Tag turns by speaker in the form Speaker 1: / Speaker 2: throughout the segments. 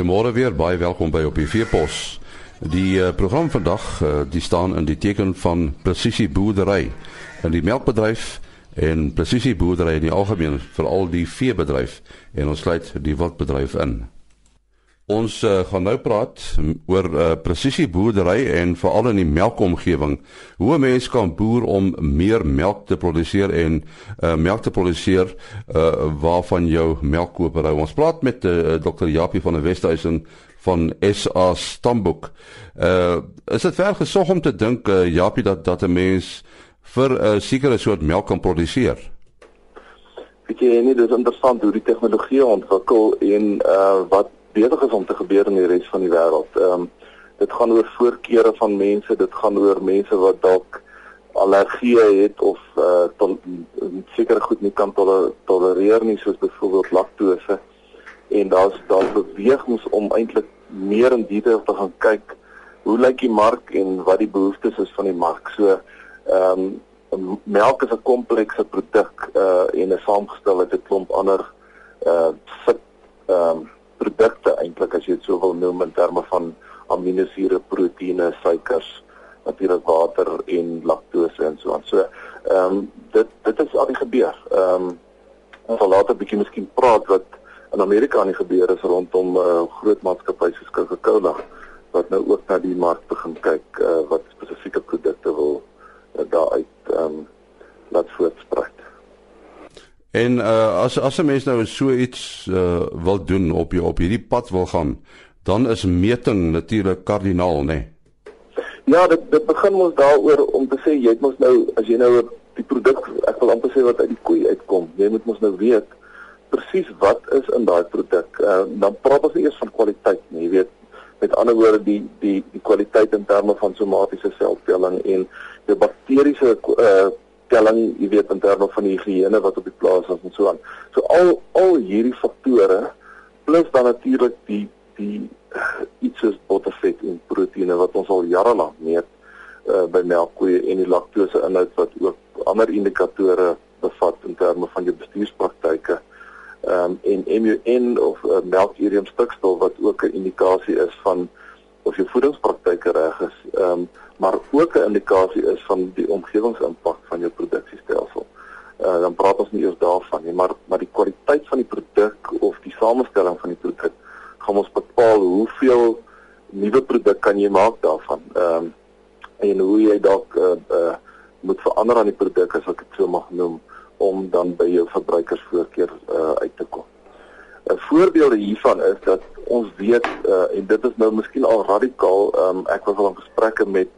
Speaker 1: Goeiemôre weer, baie welkom by op die Veepos. Die uh, program vandag, uh, die staan in die teken van presisie boerdery in die melkbedryf en presisie boerdery in die algemeen vir al die veebedryf en ons sluit die wildbedryf in. Ons uh, gaan nou praat oor uh, presisie boerdery en veral in die melkomgewing. Hoe 'n mens kan boer om meer melk te produseer en uh, melk te produseer uh, waarvan jou melkkopery. Ons praat met uh, Dr. Japie van der Westhuizen van SA Stamboek. Uh is dit ver gesog om te dink uh, Japie dat dat 'n mens vir 'n uh, sekere soort melk kan produseer?
Speaker 2: Weet jy nie dis interessant hoe die tegnologie ontwikkel en uh wat besig is om te gebeur in die res van die wêreld. Ehm um, dit gaan oor voorkeure van mense, dit gaan oor mense wat dalk allergieë het of uh tot sekere goed nie kan tolereer nie soos byvoorbeeld laktose en daar's daar bewegings om eintlik meer in detail te gaan kyk hoe lyk die mark en wat die behoeftes is van die mark. So ehm um, melk is 'n komplekse produk uh en 'n saamgestel uit 'n klomp ander uh sit ehm produkte eintlik as jy dit so wil noem in terme van aminosure, proteïene, suikers, natuurlik water en laktose en so aan. So ehm um, dit dit is al die gebeur. Ehm um, ons sal later 'n bietjie miskien praat wat in Amerika aan die gebeur is rondom uh, groot maatskappy soos Coca-Cola wat nou ook na die mark begin kyk uh, wat spesifieke produkte wil uh, daar uit ehm um, laat voortspruit.
Speaker 1: En uh as as 'n mens nou so iets uh wil doen op jy op hierdie pad wil gaan, dan is meting natuurlik kardinaal, né? Nee?
Speaker 2: Ja, dit dit begin ons daaroor om te sê jy moet nou as jy nou die produk ek wil amper sê wat uit die koei uitkom, jy moet mos nou weet presies wat is in daai produk. Uh dan praat ons eers van kwaliteit, nee, jy weet met ander woorde die die die kwaliteit in terme van somatiese seltelling en die bakteriese uh telling, jy weet in terme van die higiëne wat op die plaas is en so aan. So al al hierdie faktore plus dan natuurlik die die iets soos bottervet en proteïene wat ons al jare lank meet uh, by melkkoeie en die laktose inhoud wat ook ander indikatore bevat in terme van jou bestuurspraktyke. Ehm um, en MUN of uh, melkurium stikstof wat ook 'n indikasie is van of jou voedingspraktyke reg is. Ehm um, maar ook 'n indikasie is van die omgewingsimpak van jou produksiestelsel. Uh dan praat ons nie eers daarvan nie, maar maar die kwaliteit van die produk of die samestelling van die produk gaan ons bepaal hoeveel produk kan jy maak daarvan. Ehm um, en hoe jy dalk uh, uh moet verander aan die produk as ek dit so mag noem om dan by jou verbruikersvoorkeur uh uit te kom. 'n Voorbeeld hiervan is dat ons weet uh en dit is nou miskien al radikaal, um, ek was al in gesprekke met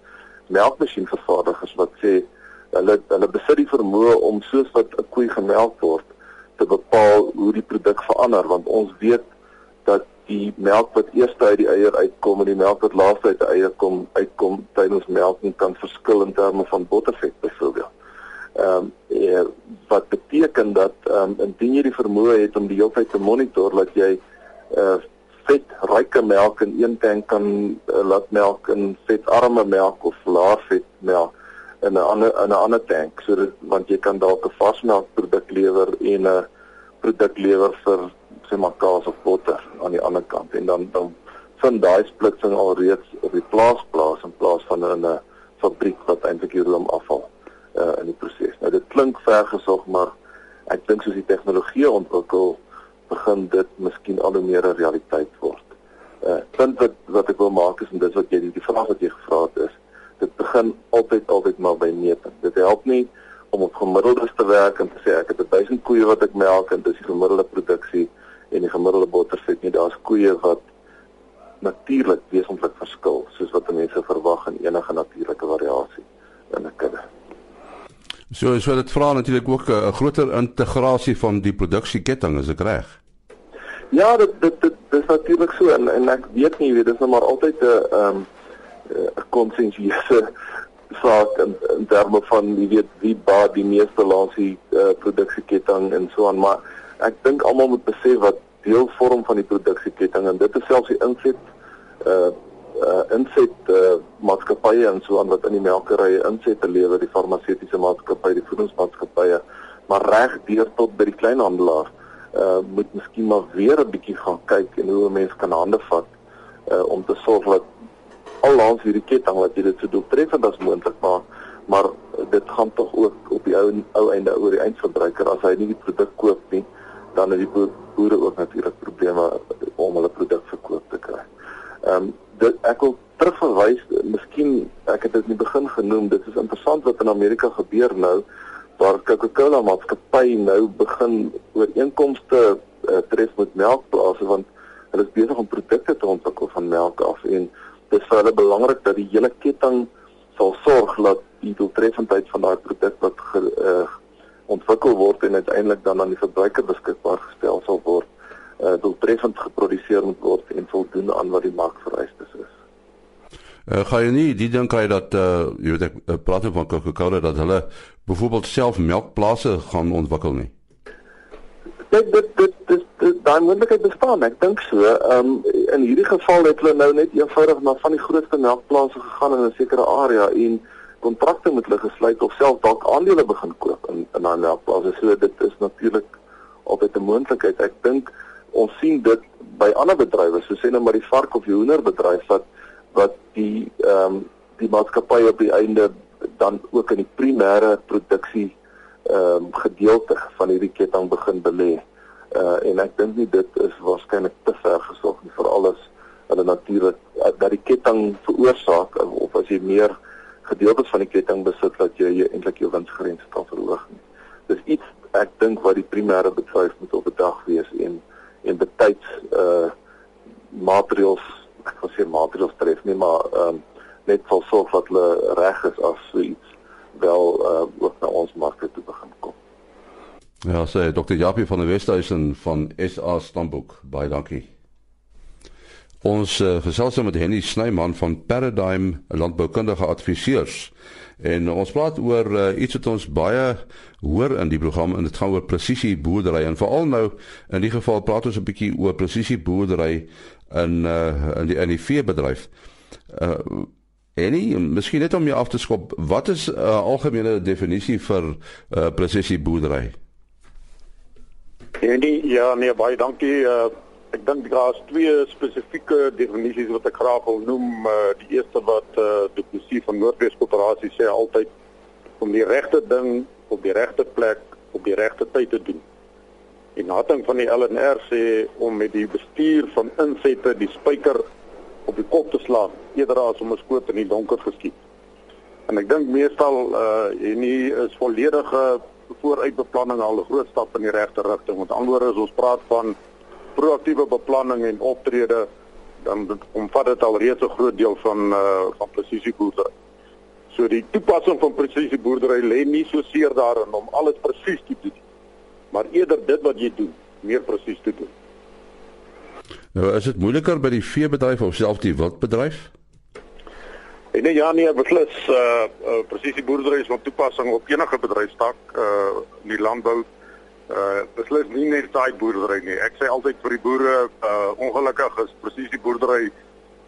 Speaker 2: melkmasjienvervaardigers wat sê hulle hulle besit die vermoë om soos wat 'n koei gemelk word te bepaal hoe die produk verander want ons weet dat die melk wat eers uit die eier uitkom en die melk wat laaste uit die eier kom uitkom tydens melking kan verskil in terme van bottervet byvoorbeeld. Ehm um, wat beteken dat ehm um, indien jy die vermoë het om die hele tyd te monitor dat jy uh vetryke melk in een tank kan uh, laat melk in vetarme melk of laer vet melk in 'n ander in 'n ander tank sodat want jy kan dalk 'n vasmelkproduk lewer en 'n produk lewer vir sê maar kaas of aan die ander kant en dan dan vind daai splitsing al reeds op die plaas plaas in plaas van in 'n fabriek wat eintlik die room afval uh, in die proses. Nou dit klink vergesog maar ek dink soos die tegnologie ontwikkel begin dit miskien al hoe meer 'n realiteit word. Uh punt wat wat ek wil maak is en dis wat jy die, die vraag wat jy gevra het is, dit begin altyd altyd maar by meting. Dit help nie om op gemiddeldes te werk en te sê ek het 1000 koeie wat ek melk en dis die gemiddelde produksie en die gemiddelde bottervet nie. Daar's koeie wat natuurlik wesentlik verskil soos wat mense verwag in enige natuurlike variasie in 'n kudde.
Speaker 1: So so dit vra natuurlik ook 'n groter integrasie van die produksieketting, is ek reg?
Speaker 2: Ja, dit dit dit dis natuurlik so en en ek weet nie, weet dis nou maar altyd 'n ehm 'n konsensuele saak in, in terme van wie weet wie baat die meeste langs die uh, produksieketting en so aan, maar ek dink almal moet besef wat deel vorm van die produksieketting en dit is selfs die inset uh uh inset uh maatskappye en so aan wat in die melkerye insette lewer, die farmaseutiese maatskappye, die voedingsmaatskappye, maar reg deur tot by die kleinhandelaar uh moet miskien maar weer 'n bietjie gaan kyk en hoe 'n mens kan hande vat uh om te sorg dat al langs hierdie ketting wat jy dit so doeltreffend as moontlik maak maar dit gaan tog ook op die ou ou einde oor die eindverbruiker as hy nie die produk koop nie dan het die boere ook natuurlik probleme om hulle produk verkoop te kry. Ehm um, dit ek wil terugverwys miskien ek het dit in die begin genoem dit is interessant wat in Amerika gebeur nou waar Coca-Cola maatskappy nou begin ooreenkomste uh, tref met melkplase want hulle is besig om produkte te ontwikkel van melk af en dit is vir hulle belangrik dat die hele ketting sal sorg dat die doeltreffendheid van daai produk wat ge, uh, ontwikkel word en uiteindelik dan aan die verbruiker beskikbaar gestel sal word uh, doeltreffend geproduseer moet word en voldoen aan wat die markvereistes is.
Speaker 1: Uh, ga jy nie die ding kry dat uh, jy weet ek uh, praat van Coca-Cola dat hulle byvoorbeeld self melkplase gaan ontwikkel nie.
Speaker 2: Dit dit dit dit, dit daai moontlikheid bestaan, ek dink so. Ehm um, in hierdie geval het hulle nou net eenvoudig na van die grootste melkplase gegaan in 'n sekere area en kontrakte met hulle gesluit of self dalk aandele begin koop in in daai melkplase. So dit is natuurlik altyd 'n moontlikheid. Ek dink ons sien dit by ander bedrywe, so sê nou maar die vark of die hoenderbedryf wat wat die ehm um, die maatskappy op die einde dan ook in die primêre produksie ehm um, gedeelte van hierdie ketting begin belê. Uh en ek dink nie dit is waarskynlik te ver gesog nie vir alles hulle natuurlik uh, dat die ketting veroorsaak of as jy meer gedeeltes van die ketting besit dat jy, jy eintlik jou winsgrense kan verhoog nie. Dis iets ek dink wat die primêre bedryf moet op bedag wees en en betyds uh materials ek wil sê materials tref nie maar ehm um, net sal sorg dat hulle reg is as so iets wel uh, ook na ons markte toe begin kom.
Speaker 1: Ja, sê Dr. Japie van die Westhuizen van SA Stamboek. Baie dankie. Ons uh, gesels met Henny Snyman van Paradigm Landboukundige Adviseurs. En ons praat oor uh, iets wat ons baie hoor in die program en dit gaan oor presisie boerdery en veral nou in die geval praat ons 'n bietjie oor presisie boerdery in uh, in die in die veebedryf. Uh Enie, miskien net om jou af te skop, wat is 'n uh, algemene definisie vir uh, presisie boerdery?
Speaker 3: Enie, ja, nee, baie dankie. Uh, ek dink daar is twee spesifieke definisies wat ek graag wil noem. Uh, die eerste wat uh, die polisie van Noordwes Koöperasie sê altyd om die regte ding op die regte plek op die regte tyd te doen. En nating van die LNR sê om met die bestuur van insette die spyker op die kop te slaan eerder as om 'n skoot in die donker geskiet. En ek dink meestal uh en nie is volledige vooruitbeplanning al 'n groot stap in die regte rigting. Met ander woorde, as ons praat van proaktiewe beplanning en optrede, dan omvat dit al reeds 'n groot deel van uh van presisieboerdery. So die toepassing van presisieboerdery lê nie so seer daarin om alles presies te doen, maar eerder dit wat jy doen, meer presies te doen.
Speaker 1: Nou is dit moeiliker by die veebedryf of selfs die wildbedryf?
Speaker 3: En nee ja nee, beslis uh, uh presisie boerdery is van toepassing op enige bedryfstak uh in die landbou. Uh beslis nie net daai boerdery nie. Ek sê altyd vir die boere uh ongelukkig is presisie boerdery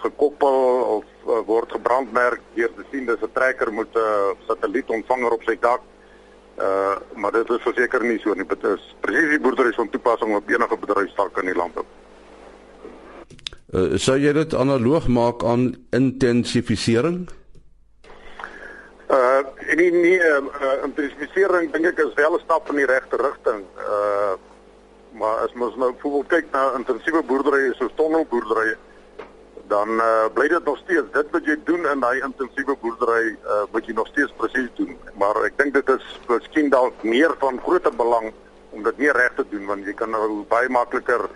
Speaker 3: gekoppel of uh, word gebrandmerk deur te sien dis 'n trekker met 'n uh, satellietontvanger op sy dak. Uh maar dit is verseker nie so nie. Dit is presisie boerdery is van toepassing op enige bedryfstak in die landbou.
Speaker 1: Uh, sou jy dit analoog maak aan intensifisering?
Speaker 3: Uh nee nee, uh, intensifisering dink ek is wel 'n stap in die regte rigting. Uh maar as mens nou byvoorbeeld kyk na intensiewe boerdery soos tonnelboerdery, dan uh bly dit nog steeds dit wat jy doen in daai intensiewe boerdery uh wat jy nog steeds presies doen. Maar ek dink dit is miskien dalk meer van groter belang om dit nie reg te doen want jy kan nou baie makliker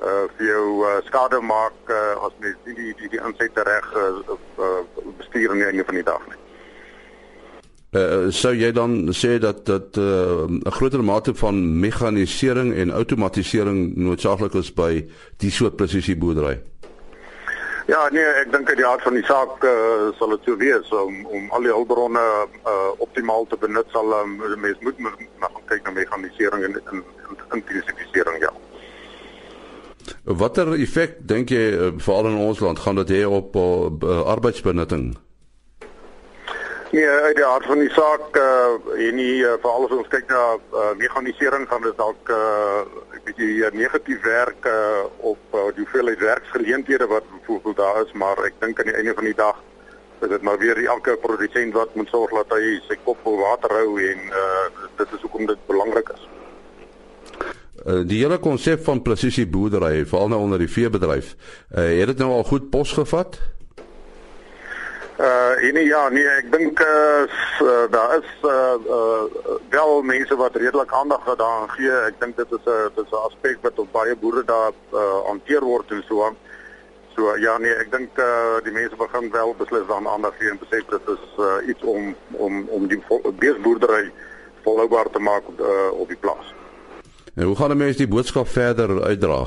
Speaker 3: uh vir jou uh, skade maak uh, as mens nie die die, die insette reg uh, uh, bestuur in die einde van die dag nie.
Speaker 1: Uh, sou jy dan sê dat dat 'n uh, groter mate van mekanisering en outomatisering noodsaaklik is by die soort presisie boerdery?
Speaker 3: Ja, nee, ek dink uit die aard van die saak uh, sal dit so wees om om al die hulpbronne uh, optimaal te benut sal um, mens moet maar kyk na mekanisering en intensifisering ja.
Speaker 1: Watter effek dink jy veral in ons land gaan dit hê op uh, arbeidsbenutting?
Speaker 3: Nee, uit die hart van die saak uh en nie uh, veral as ons kyk na uh, meganisering gaan dit dalk uh 'n bietjie negatief werk uh op uh, die hoeveelheid werksgeleenthede wat byvoorbeeld daar is, maar ek dink aan die einde van die dag is dit maar weer elke produsent wat moet sorg dat hy sy kop bo water hou en uh dit is hoekom dit belangrik is.
Speaker 1: Uh, die hele konsep van presisie boerdery, veral nou onder die veebedryf, uh, het dit nou al goed posgevat?
Speaker 3: Uh nee ja, nee, ek dink uh, uh daar is uh, uh wel mense wat redelik aandag daaraan gee. Ek dink dit is 'n dit is 'n aspek wat op baie boere daar uh hanteer word en so aan. So ja nee, ek dink uh die mense begin wel beslis aan aandag gee en besef dit is uh iets om om om die beesboerdery volhoubaar te maak uh, op die plaas.
Speaker 1: En hoe gaan mense die boodskap verder uitdra?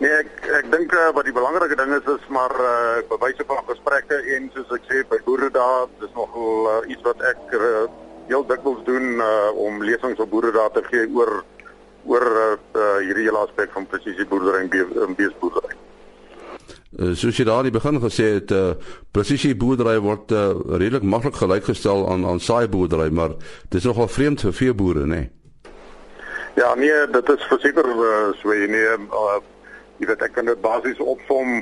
Speaker 3: Nee, ek ek dink uh, wat die belangrike ding is is maar uh, bewyse van gesprekke en soos ek sê by boere daar, dis nogal uh, iets wat ek uh, heel dikwels doen uh, om lesings op boere daar te gee oor oor uh, uh, hierdie hele aspek van presisie boerdery en, be en beesboerdery.
Speaker 1: Uh, soos jy daar in die begin gesê het, uh, presisie boerdery word uh, redelik maklik gelykgestel aan aan saai boerdery, maar dis nogal vreemd vir veeboere, nê? Nee?
Speaker 3: Ja, nee, dit is verseker uh, so nee, uh, jy weet ek kan dit basies opsom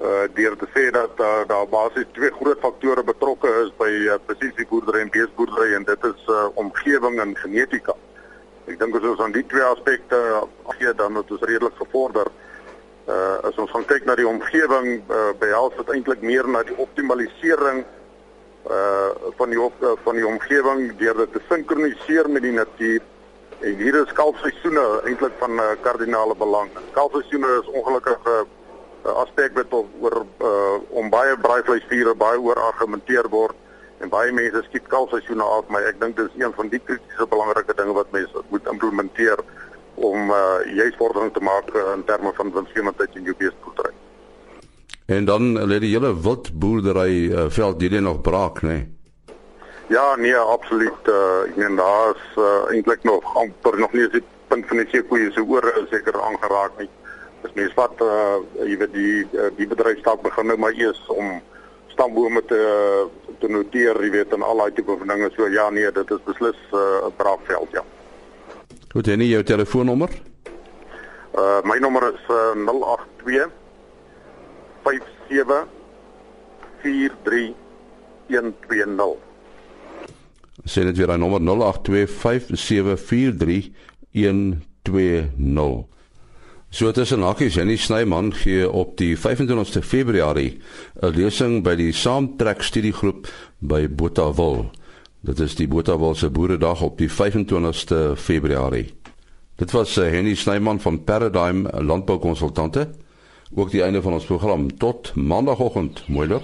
Speaker 3: uh deur te sê dat uh, daar basies twee groot faktore betrokke is by uh, presisie boerdery en beesboerdery en dit is uh, omgewing en genetika. Ek dink as ons aan die twee aspekte gee dan het ons redelik gevorder. Uh as ons gaan kyk na die omgewing, uh, behels dit eintlik meer na die optimalisering uh van die uh, van die omgewing deur dit te sinkroniseer met die natuur En hier is kalfseisoene eintlik van uh, kardinale belang. Kalfseisoene is ongelukkig 'n uh, aspek wat oor uh, om baie braaivleisvure baie oor argumenteer word en baie mense skiet kalfseisoene af, maar ek dink dit is een van die kritiese belangrike dinge wat mense moet implementeer om uh, juis vordering te maak uh, in terme van winsgewendheid in jou beesteboerdery.
Speaker 1: En dan lê die hele wildboerdery uh, veld hierdie nog braak, né? Nee?
Speaker 3: Ja, nee, absoluut. Uh, ek meen daar is uh, eintlik nog amper nog nie die punt van die seekoeie se ore seker aangeraak nie. Dis mens wat uh, jy weet die die bedryfstak begin nou maar eers om stambome te te noteer, jy weet en al daai tipe van dinge. So ja, nee, dit is beslis 'n uh, braakveld, ja.
Speaker 1: Goed, en jou telefoonnommer?
Speaker 3: Uh my nommer is uh, 082 57 43 120
Speaker 1: sê net weer aan nommer 0825743120. So tussen hakies Jenny Snyman gee op die 25ste Februarie 'n lesing by die Saamtrek Studiegroep by Botawil. Dit is die Botawil se Boeredag op die 25ste Februarie. Dit was uh, Henny Snyman van Paradigm Landboukonsultante. Ook die einde van ons program tot maandagooggend. Mooi loop.